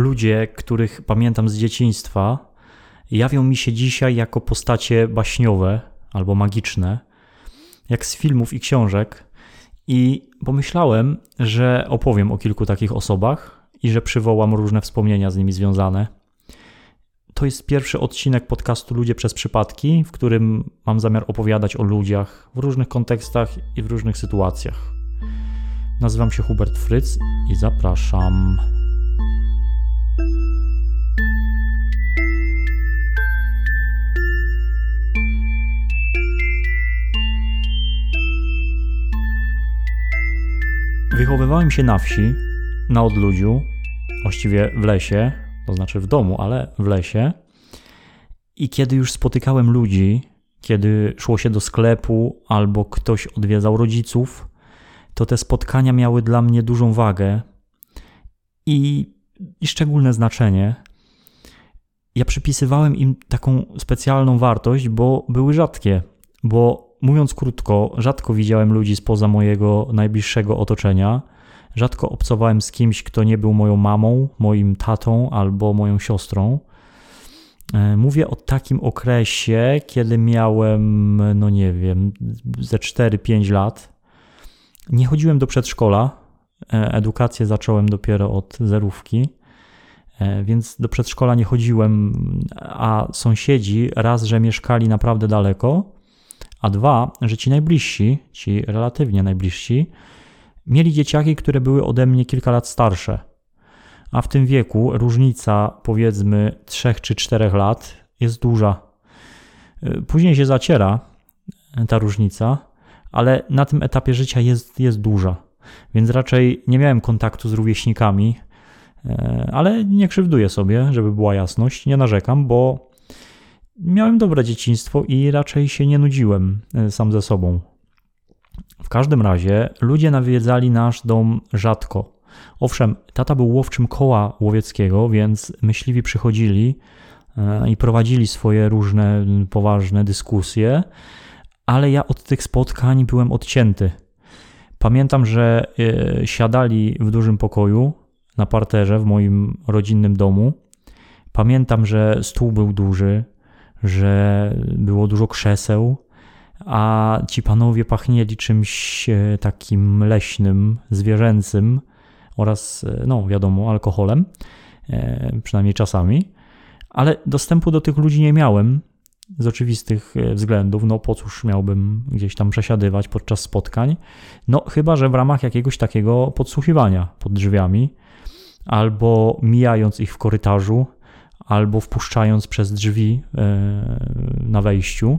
ludzie, których pamiętam z dzieciństwa, jawią mi się dzisiaj jako postacie baśniowe albo magiczne, jak z filmów i książek. I pomyślałem, że opowiem o kilku takich osobach i że przywołam różne wspomnienia z nimi związane. To jest pierwszy odcinek podcastu Ludzie przez przypadki, w którym mam zamiar opowiadać o ludziach w różnych kontekstach i w różnych sytuacjach. Nazywam się Hubert Fryc i zapraszam. Wychowywałem się na wsi, na odludziu, właściwie w lesie, to znaczy w domu, ale w lesie. I kiedy już spotykałem ludzi, kiedy szło się do sklepu albo ktoś odwiedzał rodziców, to te spotkania miały dla mnie dużą wagę i, i szczególne znaczenie. Ja przypisywałem im taką specjalną wartość, bo były rzadkie, bo mówiąc krótko, rzadko widziałem ludzi spoza mojego najbliższego otoczenia. Rzadko obcowałem z kimś, kto nie był moją mamą, moim tatą albo moją siostrą. E, mówię o takim okresie, kiedy miałem, no nie wiem, ze 4-5 lat. Nie chodziłem do przedszkola. E, edukację zacząłem dopiero od zerówki, e, więc do przedszkola nie chodziłem, a sąsiedzi raz, że mieszkali naprawdę daleko, a dwa, że ci najbliżsi, ci relatywnie najbliżsi, mieli dzieciaki, które były ode mnie kilka lat starsze. A w tym wieku różnica powiedzmy 3 czy 4 lat jest duża. Później się zaciera ta różnica, ale na tym etapie życia jest, jest duża. Więc raczej nie miałem kontaktu z rówieśnikami, ale nie krzywduję sobie, żeby była jasność, nie narzekam, bo miałem dobre dzieciństwo i raczej się nie nudziłem e, sam ze sobą. W każdym razie ludzie nawiedzali nasz dom rzadko. Owszem, tata był łowczym koła łowieckiego, więc myśliwi przychodzili e, i prowadzili swoje różne poważne dyskusje, ale ja od tych spotkań byłem odcięty. Pamiętam, że e, siadali w dużym pokoju na parterze w moim rodzinnym domu. Pamiętam, że stół był duży, że było dużo krzeseł, a ci panowie pachnieli czymś e, takim leśnym, zwierzęcym oraz, e, no wiadomo, alkoholem, e, przynajmniej czasami. Ale dostępu do tych ludzi nie miałem z oczywistych względów. No po cóż miałbym gdzieś tam przesiadywać podczas spotkań? No chyba, że w ramach jakiegoś takiego podsłuchiwania pod drzwiami albo mijając ich w korytarzu albo wpuszczając przez drzwi e, na wejściu.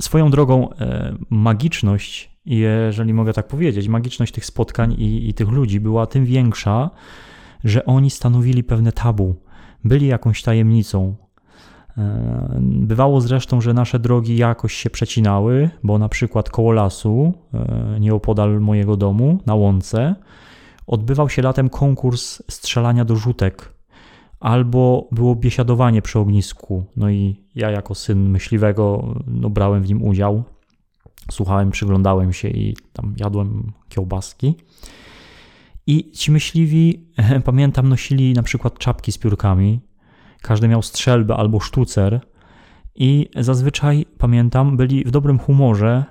Swoją drogą e, magiczność, jeżeli mogę tak powiedzieć, magiczność tych spotkań i, i tych ludzi była tym większa, że oni stanowili pewne tabu, byli jakąś tajemnicą. E, bywało zresztą, że nasze drogi jakoś się przecinały, bo na przykład koło lasu, nieopodal mojego domu, na łące, odbywał się latem konkurs strzelania do rzutek albo było biesiadowanie przy ognisku. No i ja jako syn myśliwego no, brałem w nim udział. Słuchałem, przyglądałem się i tam jadłem kiełbaski. I ci myśliwi, pamiętam, nosili na przykład czapki z piórkami. Każdy miał strzelbę albo sztucer. I zazwyczaj, pamiętam, byli w dobrym humorze,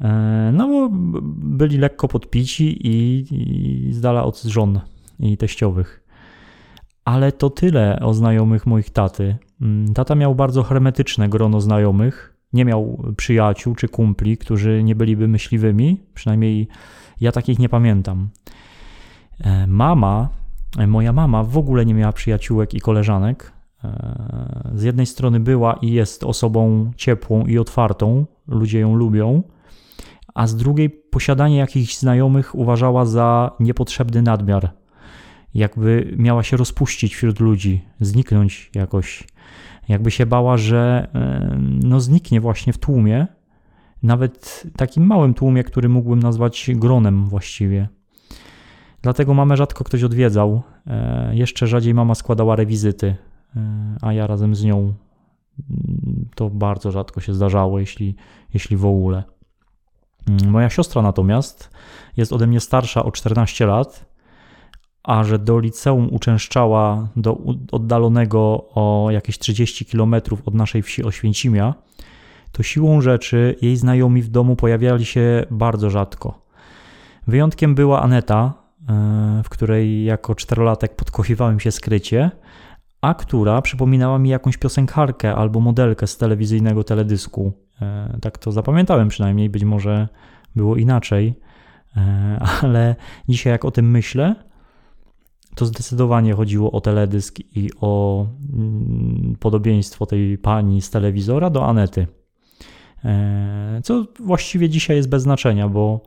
e, no bo byli lekko podpici i, i z dala od żon i teściowych. Ale to tyle o znajomych moich taty. Mm, tata miał bardzo hermetyczne grono znajomych. Nie miał przyjaciół czy kumpli, którzy nie byliby myśliwymi. Przynajmniej ja takich nie pamiętam. E, mama, e, moja mama w ogóle nie miała przyjaciółek i koleżanek. E, z jednej strony była i jest osobą ciepłą i otwartą, ludzie ją lubią, a z drugiej posiadanie jakichś znajomych uważała za niepotrzebny nadmiar jakby miała się rozpuścić wśród ludzi, zniknąć jakoś. Jakby się bała, że no, zniknie właśnie w tłumie, nawet takim małym tłumie, który mógłbym nazwać gronem właściwie. Dlatego mamę rzadko ktoś odwiedzał. E, jeszcze rzadziej mama składała rewizyty, e, a ja razem z nią. To bardzo rzadko się zdarzało, jeśli, jeśli w ogóle. Moja siostra natomiast jest ode mnie starsza o 14 lat a że do liceum uczęszczała do oddalonego o jakieś 30 km od naszej wsi Oświęcimia, to siłą rzeczy jej znajomi w domu pojawiali się bardzo rzadko. Wyjątkiem była Aneta, e, w której jako czterolatek podkochiwałem się skrycie, a która przypominała mi jakąś piosenkarkę albo modelkę z telewizyjnego teledysku. E, tak to zapamiętałem przynajmniej, być może było inaczej, e, ale dzisiaj jak o tym myślę, to zdecydowanie chodziło o teledysk i o mm, podobieństwo tej pani z telewizora do Anety. E, co właściwie dzisiaj jest bez znaczenia, bo,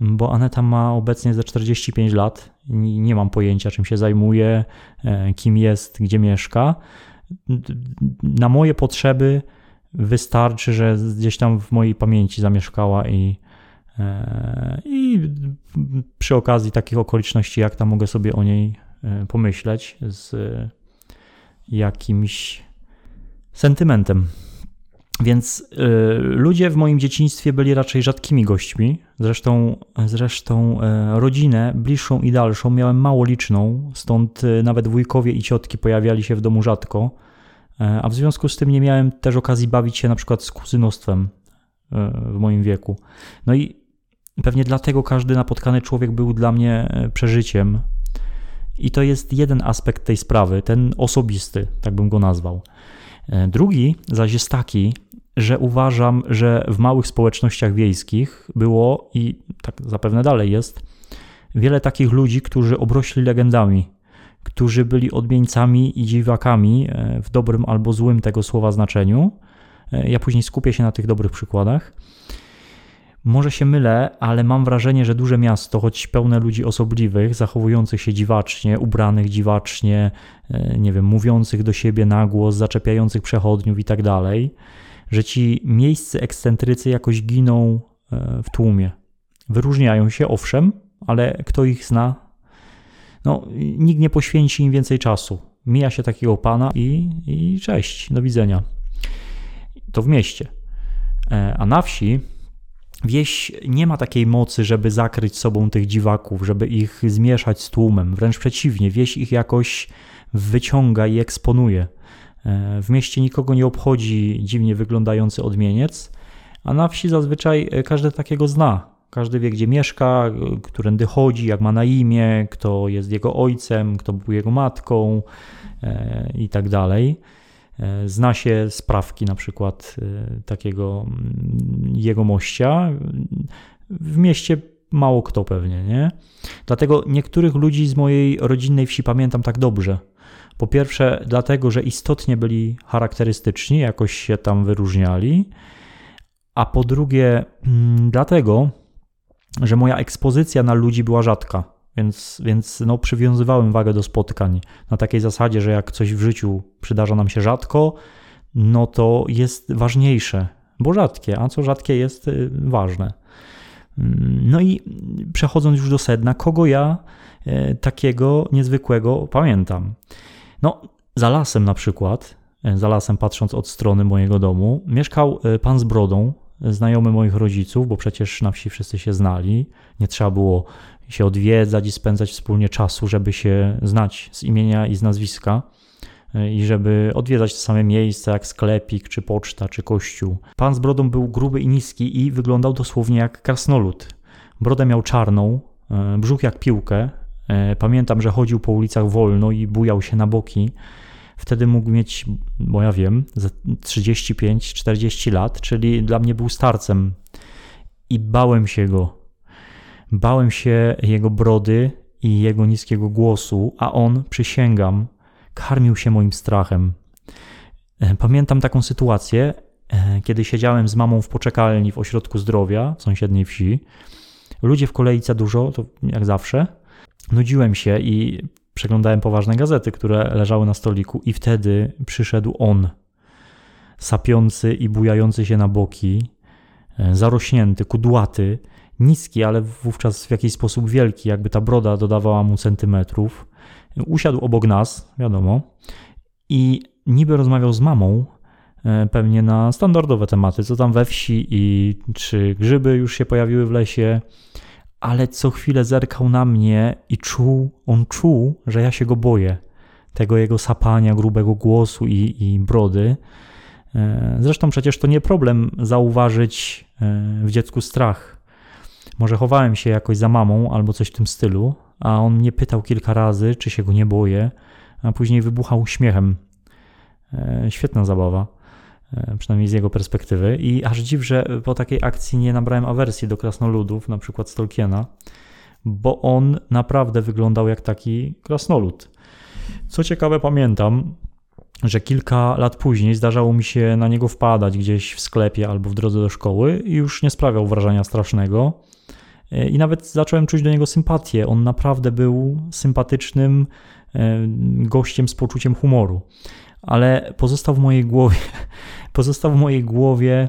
bo Aneta ma obecnie ze 45 lat nie mam pojęcia, czym się zajmuje, e, kim jest, gdzie mieszka. Na moje potrzeby wystarczy, że gdzieś tam w mojej pamięci zamieszkała i, i przy okazji takich okoliczności, jak tam mogę sobie o niej pomyśleć z jakimś sentymentem. Więc ludzie w moim dzieciństwie byli raczej rzadkimi gośćmi. Zresztą, zresztą rodzinę bliższą i dalszą miałem mało liczną, stąd nawet wujkowie i ciotki pojawiali się w domu rzadko. A w związku z tym nie miałem też okazji bawić się na przykład z kuzynostwem w moim wieku. No i pewnie dlatego każdy napotkany człowiek był dla mnie przeżyciem. I to jest jeden aspekt tej sprawy, ten osobisty, tak bym go nazwał. Drugi zaś jest taki, że uważam, że w małych społecznościach wiejskich było i tak zapewne dalej jest wiele takich ludzi, którzy obrośli legendami, którzy byli odmieńcami i dziwakami e, w dobrym albo złym tego słowa znaczeniu. E, ja później skupię się na tych dobrych przykładach. Może się mylę, ale mam wrażenie, że duże miasto, choć pełne ludzi osobliwych, zachowujących się dziwacznie, ubranych dziwacznie, e, nie wiem, mówiących do siebie na głos, zaczepiających przechodniów i tak dalej, że ci miejscy ekscentrycy jakoś giną e, w tłumie. Wyróżniają się, owszem, ale kto ich zna? No, nikt nie poświęci im więcej czasu. Mija się takiego pana i, i cześć, do widzenia. To w mieście. E, a na wsi wieś nie ma takiej mocy, żeby zakryć sobą tych dziwaków, żeby ich zmieszać z tłumem. Wręcz przeciwnie, wieś ich jakoś wyciąga i eksponuje. E, w mieście nikogo nie obchodzi dziwnie wyglądający odmieniec, a na wsi zazwyczaj e, każdy takiego zna. Każdy wie, gdzie mieszka, którędy chodzi, jak ma na imię, kto jest jego ojcem, kto był jego matką e, i tak dalej. Zna się sprawki na przykład takiego mm, jego mościa. W mieście mało kto pewnie, nie? Dlatego niektórych ludzi z mojej rodzinnej wsi pamiętam tak dobrze – po pierwsze, dlatego, że istotnie byli charakterystyczni, jakoś się tam wyróżniali, a po drugie, mm, dlatego, że moja ekspozycja na ludzi była rzadka. Więc, więc no, przywiązywałem wagę do spotkań na takiej zasadzie, że jak coś w życiu przydarza nam się rzadko, no to jest ważniejsze, bo rzadkie, a co rzadkie jest y, ważne. No i przechodząc już do sedna, kogo ja y, takiego niezwykłego pamiętam? No, za lasem na przykład, e, za lasem patrząc od strony mojego domu, mieszkał e, pan z brodą, znajomy moich rodziców, bo przecież na wsi wszyscy się znali. Nie trzeba było się odwiedzać i spędzać wspólnie czasu, żeby się znać z imienia i z nazwiska e, i żeby odwiedzać te same miejsca jak sklepik, czy poczta, czy kościół. Pan z brodą był gruby i niski i wyglądał dosłownie jak krasnolud. Brodę miał czarną, brzuch jak piłkę, E, pamiętam, że chodził po ulicach wolno i bujał się na boki. Wtedy mógł mieć, bo ja wiem, 35-40 lat, czyli dla mnie był starcem. I bałem się go. Bałem się jego brody i jego niskiego głosu, a on, przysięgam, karmił się moim strachem. E, pamiętam taką sytuację, e, kiedy siedziałem z mamą w poczekalni w ośrodku zdrowia w sąsiedniej wsi. Ludzie w kolejce dużo, to jak zawsze nudziłem się i przeglądałem poważne gazety, które leżały na stoliku, i wtedy przyszedł on, sapiący i bujający się na boki, e, zarośnięty, kudłaty, niski, ale wówczas w jakiś sposób wielki, jakby ta broda dodawała mu centymetrów. Usiadł obok nas, wiadomo, i niby rozmawiał z mamą, e, pewnie na standardowe tematy, co tam we wsi i czy grzyby już się pojawiły w lesie, ale co chwilę zerkał na mnie i czuł, on czuł, że ja się go boję. Tego jego sapania, grubego głosu i, i brody. E, zresztą przecież to nie problem zauważyć e, w dziecku strach. Może chowałem się jakoś za mamą albo coś w tym stylu, a on mnie pytał kilka razy, czy się go nie boję, a później wybuchał śmiechem. E, świetna zabawa, przynajmniej z jego perspektywy. I aż dziw, że po takiej akcji nie nabrałem awersji do krasnoludów, na przykład Tolkiena, bo on naprawdę wyglądał jak taki krasnolud. Co ciekawe, pamiętam, że kilka lat później zdarzało mi się na niego wpadać gdzieś w sklepie albo w drodze do szkoły i już nie sprawiał wrażenia strasznego. E, I nawet zacząłem czuć do niego sympatię. On naprawdę był sympatycznym e, gościem z poczuciem humoru. Ale pozostał w mojej głowie, pozostał w mojej głowie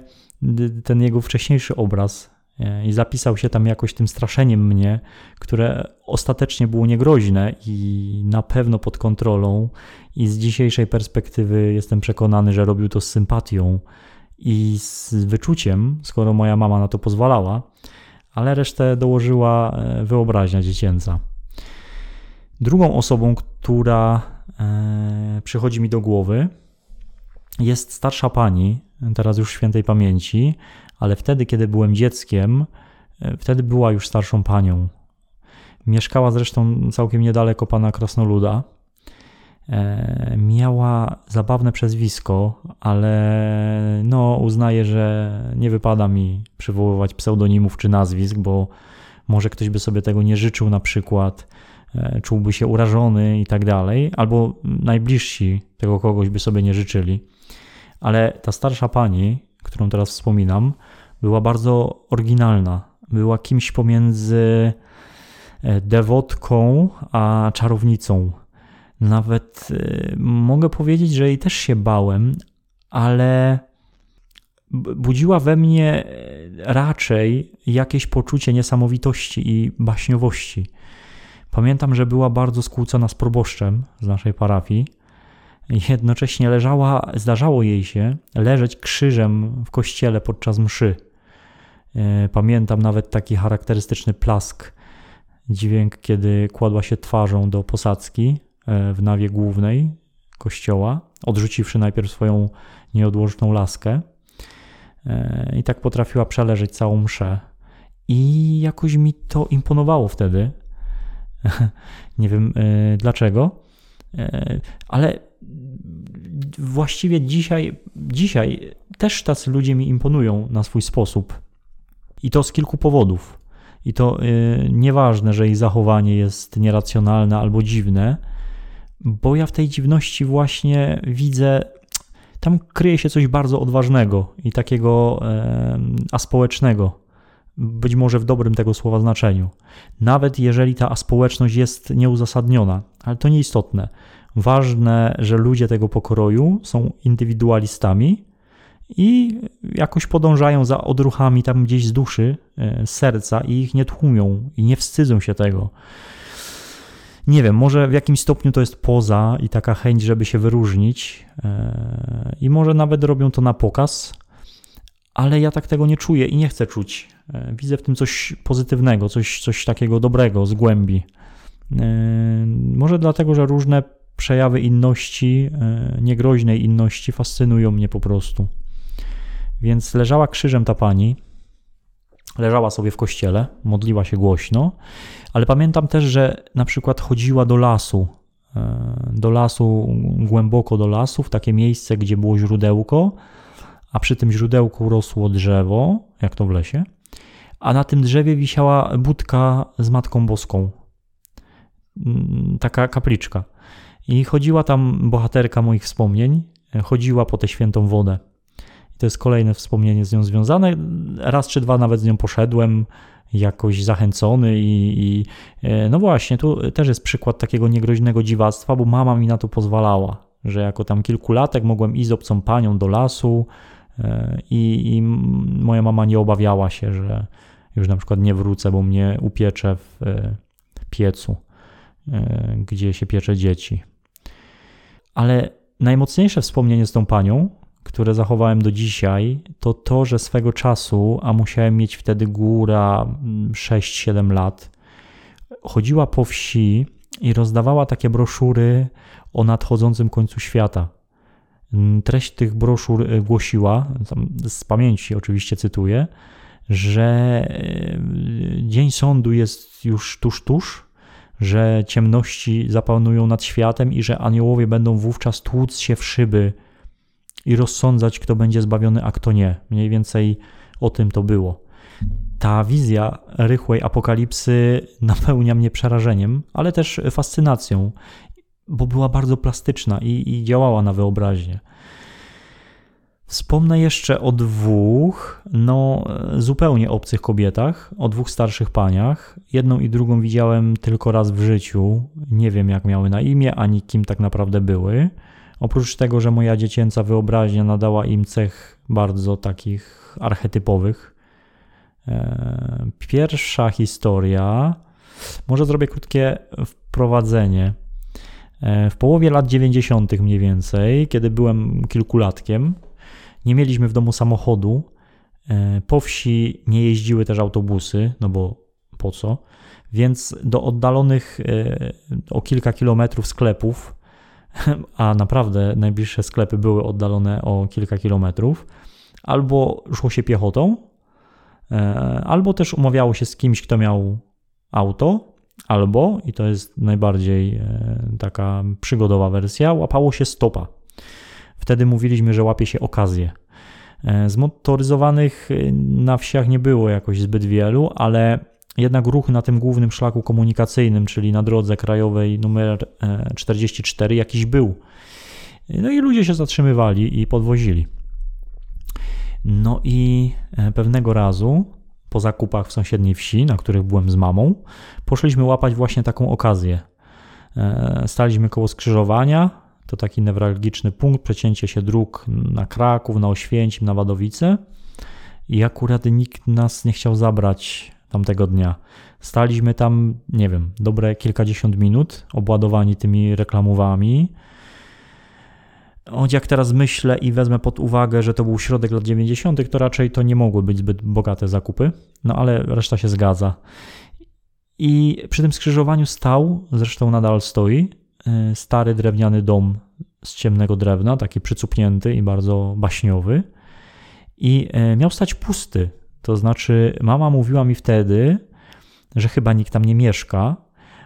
ten jego wcześniejszy obraz E, i zapisał się tam jakoś tym straszeniem mnie, które ostatecznie było niegroźne i na pewno pod kontrolą. I z dzisiejszej perspektywy jestem przekonany, że robił to z sympatią i z wyczuciem, skoro moja mama na to pozwalała, ale resztę dołożyła e, wyobraźnia dziecięca. Drugą osobą, która e, przychodzi mi do głowy, jest starsza pani, teraz już świętej pamięci, ale wtedy, kiedy byłem dzieckiem, e, wtedy była już starszą panią. Mieszkała zresztą całkiem niedaleko pana Krasnoluda. E, miała zabawne przezwisko, ale no, uznaję, że nie wypada mi przywoływać pseudonimów czy nazwisk, bo może ktoś by sobie tego nie życzył, na przykład e, czułby się urażony i tak dalej, albo najbliżsi tego kogoś by sobie nie życzyli. Ale ta starsza pani, którą teraz wspominam, była bardzo oryginalna. Była kimś pomiędzy e, dewotką a czarownicą. Nawet e, mogę powiedzieć, że jej też się bałem, ale budziła we mnie e, raczej jakieś poczucie niesamowitości i baśniowości. Pamiętam, że była bardzo skłócona z proboszczem z naszej parafii jednocześnie leżała, zdarzało jej się leżeć krzyżem w kościele podczas mszy. E, pamiętam nawet taki charakterystyczny plask, dźwięk, kiedy kładła się twarzą do posadzki e, w nawie głównej kościoła, odrzuciwszy najpierw swoją nieodłożną laskę. E, I tak potrafiła przeleżeć całą mszę. I jakoś mi to imponowało wtedy. Nie wiem dlaczego, ale właściwie dzisiaj, dzisiaj też tacy ludzie mi imponują na swój sposób. I to z kilku powodów. I to yy, nieważne, że ich zachowanie jest nieracjonalne albo dziwne, bo ja w tej dziwności właśnie widzę, tam kryje się coś bardzo odważnego i takiego yy, aspołecznego. Być może w dobrym tego słowa znaczeniu. Nawet jeżeli ta aspołeczność jest nieuzasadniona, ale to nieistotne. Ważne, że ludzie tego pokroju są indywidualistami i jakoś podążają za odruchami tam gdzieś z duszy, e, z serca i ich nie tłumią i nie wstydzą się tego. Nie wiem, może w jakimś stopniu to jest poza i taka chęć, żeby się wyróżnić, e, i może nawet robią to na pokaz, ale ja tak tego nie czuję i nie chcę czuć. E, widzę w tym coś pozytywnego, coś, coś takiego dobrego z głębi. Może dlatego, że różne przejawy inności, niegroźnej inności fascynują mnie po prostu. Więc leżała krzyżem ta pani, leżała sobie w kościele, modliła się głośno, ale pamiętam też, że na przykład chodziła do lasu, e, do lasu, głęboko do lasu, w takie miejsce, gdzie było źródełko, a przy tym źródełku rosło drzewo, jak to w lesie, a na tym drzewie wisiała budka z Matką Boską, mm, taka kapliczka. I chodziła tam bohaterka moich wspomnień, chodziła po tę świętą wodę. To jest kolejne wspomnienie z nią związane. Raz czy dwa nawet z nią poszedłem, jakoś zachęcony i, i, e, no właśnie, tu też jest przykład takiego niegroźnego dziwactwa, bo mama mi na to pozwalała, że jako tam kilkulatek mogłem iść z obcą panią do lasu e, i, i moja mama nie obawiała się, że już na przykład nie wrócę, bo mnie upiecze w e, piecu, gdzie się piecze dzieci. Ale najmocniejsze wspomnienie z tą panią które zachowałem do dzisiaj, to to, że swego czasu, a musiałem mieć wtedy góra 6-7 mm, lat, chodziła po wsi i rozdawała takie broszury o nadchodzącym końcu świata. Mm, treść tych broszur y, głosiła, z pamięci oczywiście cytuję, że y, dzień sądu jest już tuż, tuż, że ciemności zapanują nad światem i że aniołowie będą wówczas tłuc się w szyby i rozsądzać, kto będzie zbawiony, a kto nie. Mniej więcej o tym to było. Ta wizja rychłej apokalipsy napełnia mnie przerażeniem, ale też fascynacją, bo była bardzo plastyczna i, i działała na wyobraźnię. Wspomnę jeszcze o dwóch, no zupełnie obcych kobietach, o dwóch starszych paniach. Jedną i drugą widziałem tylko raz w życiu. Nie wiem, jak miały na imię, ani kim tak naprawdę były. Oprócz tego, że moja dziecięca wyobraźnia nadała im cech bardzo takich archetypowych. E, pierwsza historia, może zrobię krótkie wprowadzenie. E, w połowie lat 90. mniej więcej, kiedy byłem kilkulatkiem, nie mieliśmy w domu samochodu. E, po wsi nie jeździły też autobusy, no bo po co? Więc do oddalonych o kilka kilometrów sklepów a naprawdę najbliższe sklepy były oddalone o kilka kilometrów, albo szło się piechotą, e, albo też umawiało się z kimś, kto miał auto, albo, i to jest najbardziej e, taka przygodowa wersja, łapało się stopa. Wtedy mówiliśmy, że łapie się okazję. E, zmotoryzowanych na wsiach nie było jakoś zbyt wielu, ale jednak ruch na tym głównym szlaku komunikacyjnym, czyli na drodze krajowej numer 44, e, jakiś był. No i ludzie się zatrzymywali i podwozili. No i e, pewnego razu po zakupach w sąsiedniej wsi, na których byłem z mamą, poszliśmy łapać właśnie taką okazję. E, staliśmy koło skrzyżowania, to taki newralgiczny punkt, przecięcie się dróg na Kraków, na Oświęcim, na Wadowice i akurat nikt nas nie chciał zabrać tamtego dnia. Staliśmy tam, nie wiem, dobre kilkadziesiąt minut, obładowani tymi reklamowami. Choć jak teraz myślę i wezmę pod uwagę, że to był środek lat 90., to raczej to nie mogły być zbyt bogate zakupy, no ale reszta się zgadza. I przy tym skrzyżowaniu stał, zresztą nadal stoi, stary drewniany dom z ciemnego drewna, taki przycupnięty i bardzo baśniowy. I y, miał stać pusty, to znaczy, mama mówiła mi wtedy, że chyba nikt tam nie mieszka,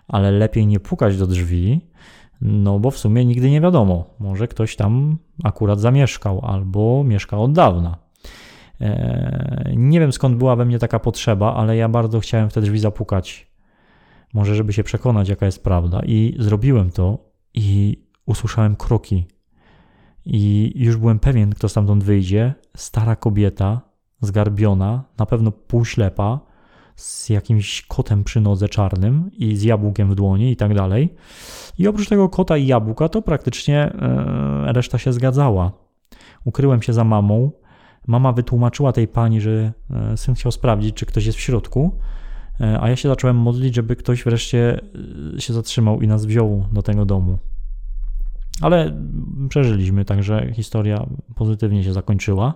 ale lepiej nie pukać do drzwi, no bo w sumie nigdy nie wiadomo. Może ktoś tam akurat zamieszkał albo mieszkał od dawna. Eee, nie wiem skąd była we mnie taka potrzeba, ale ja bardzo chciałem w te drzwi zapukać. Może, żeby się przekonać, jaka jest prawda. I zrobiłem to i usłyszałem kroki. I już byłem pewien, kto stamtąd wyjdzie. Stara kobieta, zgarbiona, na pewno półślepa, z jakimś kotem przy nodze czarnym i z jabłkiem w dłoni i tak dalej. I oprócz tego kota i jabłka to praktycznie e, reszta się zgadzała. Ukryłem się za mamą. Mama wytłumaczyła tej pani, że e, syn chciał sprawdzić, czy ktoś jest w środku, a ja się zacząłem modlić, żeby ktoś wreszcie się zatrzymał i nas wziął do tego domu. Ale przeżyliśmy, także historia pozytywnie się zakończyła.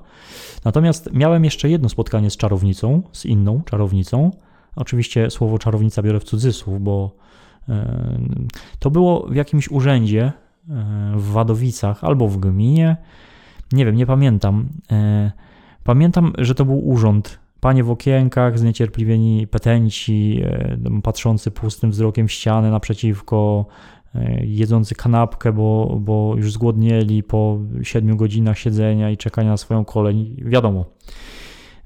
Natomiast miałem jeszcze jedno spotkanie z czarownicą, z inną czarownicą. Oczywiście słowo czarownica biorę w cudzysłów, bo e, to było w jakimś urzędzie e, w Wadowicach albo w gminie. Nie wiem, nie pamiętam. E, pamiętam, że to był urząd. Panie w okienkach, zniecierpliwieni petenci, patrzący pustym wzrokiem w ścianę naprzeciwko, E, jedzący kanapkę, bo, bo już zgłodnieli po 7 godzinach siedzenia i czekania na swoją kolej. Wiadomo.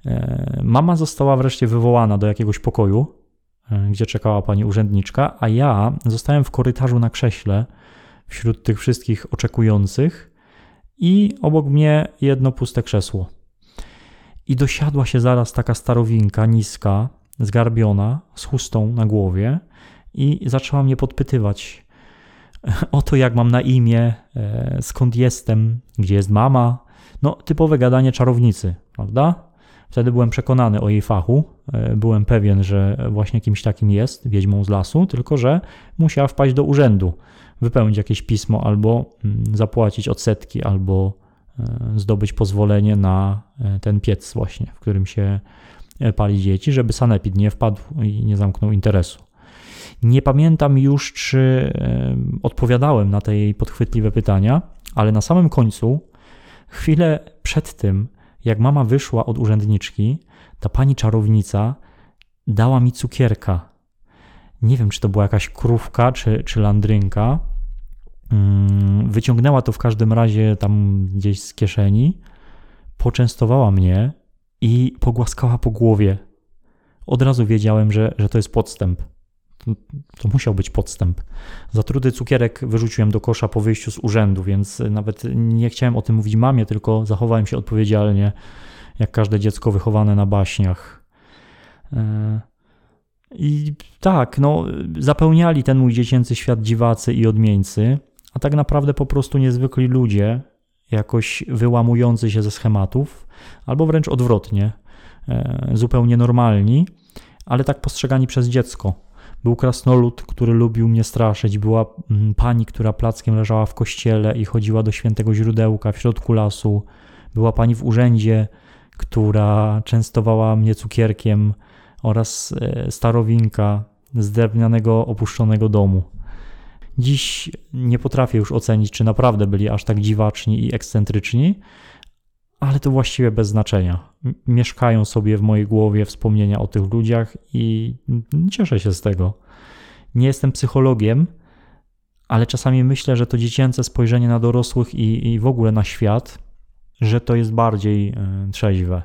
E, mama została wreszcie wywołana do jakiegoś pokoju, e, gdzie czekała pani urzędniczka, a ja zostałem w korytarzu na krześle wśród tych wszystkich oczekujących i obok mnie jedno puste krzesło. I dosiadła się zaraz taka starowinka, niska, zgarbiona, z chustą na głowie i zaczęła mnie podpytywać, o to, jak mam na imię, e, skąd jestem, gdzie jest mama. No, typowe gadanie czarownicy, prawda? Wtedy byłem przekonany o jej fachu. E, byłem pewien, że właśnie kimś takim jest, wiedźmą z lasu, tylko że musiała wpaść do urzędu, wypełnić jakieś pismo albo mm, zapłacić odsetki, albo zdobyć pozwolenie na ten piec właśnie, w którym się pali dzieci, żeby sanepid nie wpadł i nie zamknął interesu. Nie pamiętam już, czy odpowiadałem na te jej podchwytliwe pytania, ale na samym końcu, chwilę przed tym, jak mama wyszła od urzędniczki, ta pani czarownica dała mi cukierka. Nie wiem, czy to była jakaś krówka, czy, czy landrynka. Mm, wyciągnęła to w każdym razie tam gdzieś z kieszeni, poczęstowała mnie i pogłaskała po głowie. Od razu wiedziałem, że, że to jest podstęp. To, musiał być podstęp. Za trudy cukierek wyrzuciłem do kosza po wyjściu z urzędu, więc nawet nie chciałem o tym mówić mamie, tylko zachowałem się odpowiedzialnie, jak każde dziecko wychowane na baśniach. E, I tak, no, zapełniali ten mój dziecięcy świat dziwacy i odmieńcy, a tak naprawdę po prostu niezwykli ludzie, jakoś wyłamujący się ze schematów, albo wręcz odwrotnie, e, zupełnie normalni, ale tak postrzegani przez dziecko. Był krasnolud, który lubił mnie straszyć, była mm, pani, która plackiem leżała w kościele i chodziła do świętego źródełka w środku lasu, była pani w urzędzie, która częstowała mnie cukierkiem oraz e, starowinka z drewnianego opuszczonego domu. Dziś nie potrafię już ocenić, czy naprawdę byli aż tak dziwaczni i ekscentryczni, ale to właściwie bez znaczenia. Mieszkają sobie w mojej głowie wspomnienia o tych ludziach i cieszę się z tego. Nie jestem psychologiem, ale czasami myślę, że to dziecięce spojrzenie na dorosłych i, i w ogóle na świat, że to jest bardziej e, trzeźwe,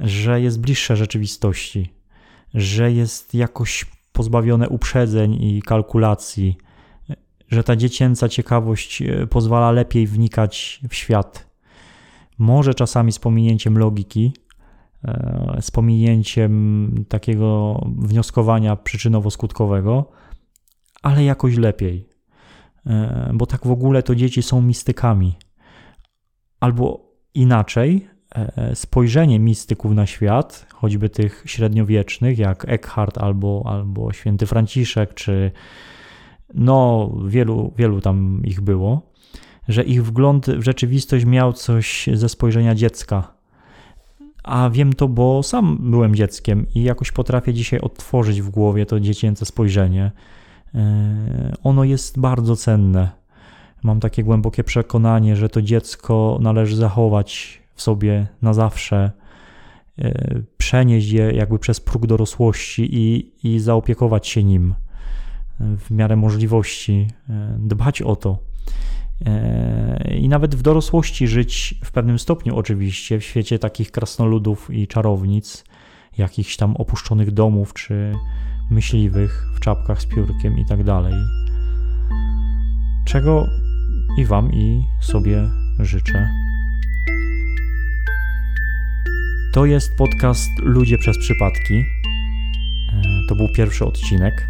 że jest bliższe rzeczywistości, że jest jakoś pozbawione uprzedzeń i kalkulacji, że ta dziecięca ciekawość e, pozwala lepiej wnikać w świat może czasami z pominięciem logiki, e, z pominięciem takiego wnioskowania przyczynowo-skutkowego, ale jakoś lepiej. E, bo tak w ogóle to dzieci są mistykami. Albo inaczej, spojrzenie mistyków na świat, choćby tych średniowiecznych, jak Eckhart albo, albo święty Franciszek, czy no wielu, wielu tam ich było, że ich wgląd w rzeczywistość miał coś ze spojrzenia dziecka. A wiem to, bo sam byłem dzieckiem i jakoś potrafię dzisiaj odtworzyć w głowie to dziecięce spojrzenie. E, ono jest bardzo cenne. Mam takie głębokie przekonanie, że to dziecko należy zachować w sobie na zawsze, e, przenieść je jakby przez próg dorosłości i, i zaopiekować się nim w miarę możliwości, e, dbać o to i nawet w dorosłości żyć w pewnym stopniu oczywiście w świecie takich krasnoludów i czarownic, jakichś tam opuszczonych domów czy myśliwych w czapkach z piórkiem i tak dalej. Czego i Wam i sobie życzę. To jest podcast Ludzie przez przypadki. E, to był pierwszy odcinek.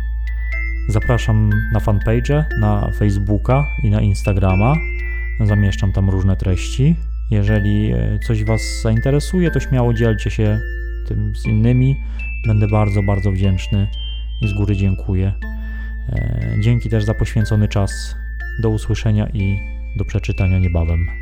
Zapraszam na fanpage, na Facebooka i na Instagrama. Zamieszczam tam różne treści. Jeżeli e, coś Was zainteresuje, to śmiało dzielcie się tym z innymi. Będę bardzo, bardzo wdzięczny i z góry dziękuję. E, dzięki też za poświęcony czas. Do usłyszenia i do przeczytania niebawem.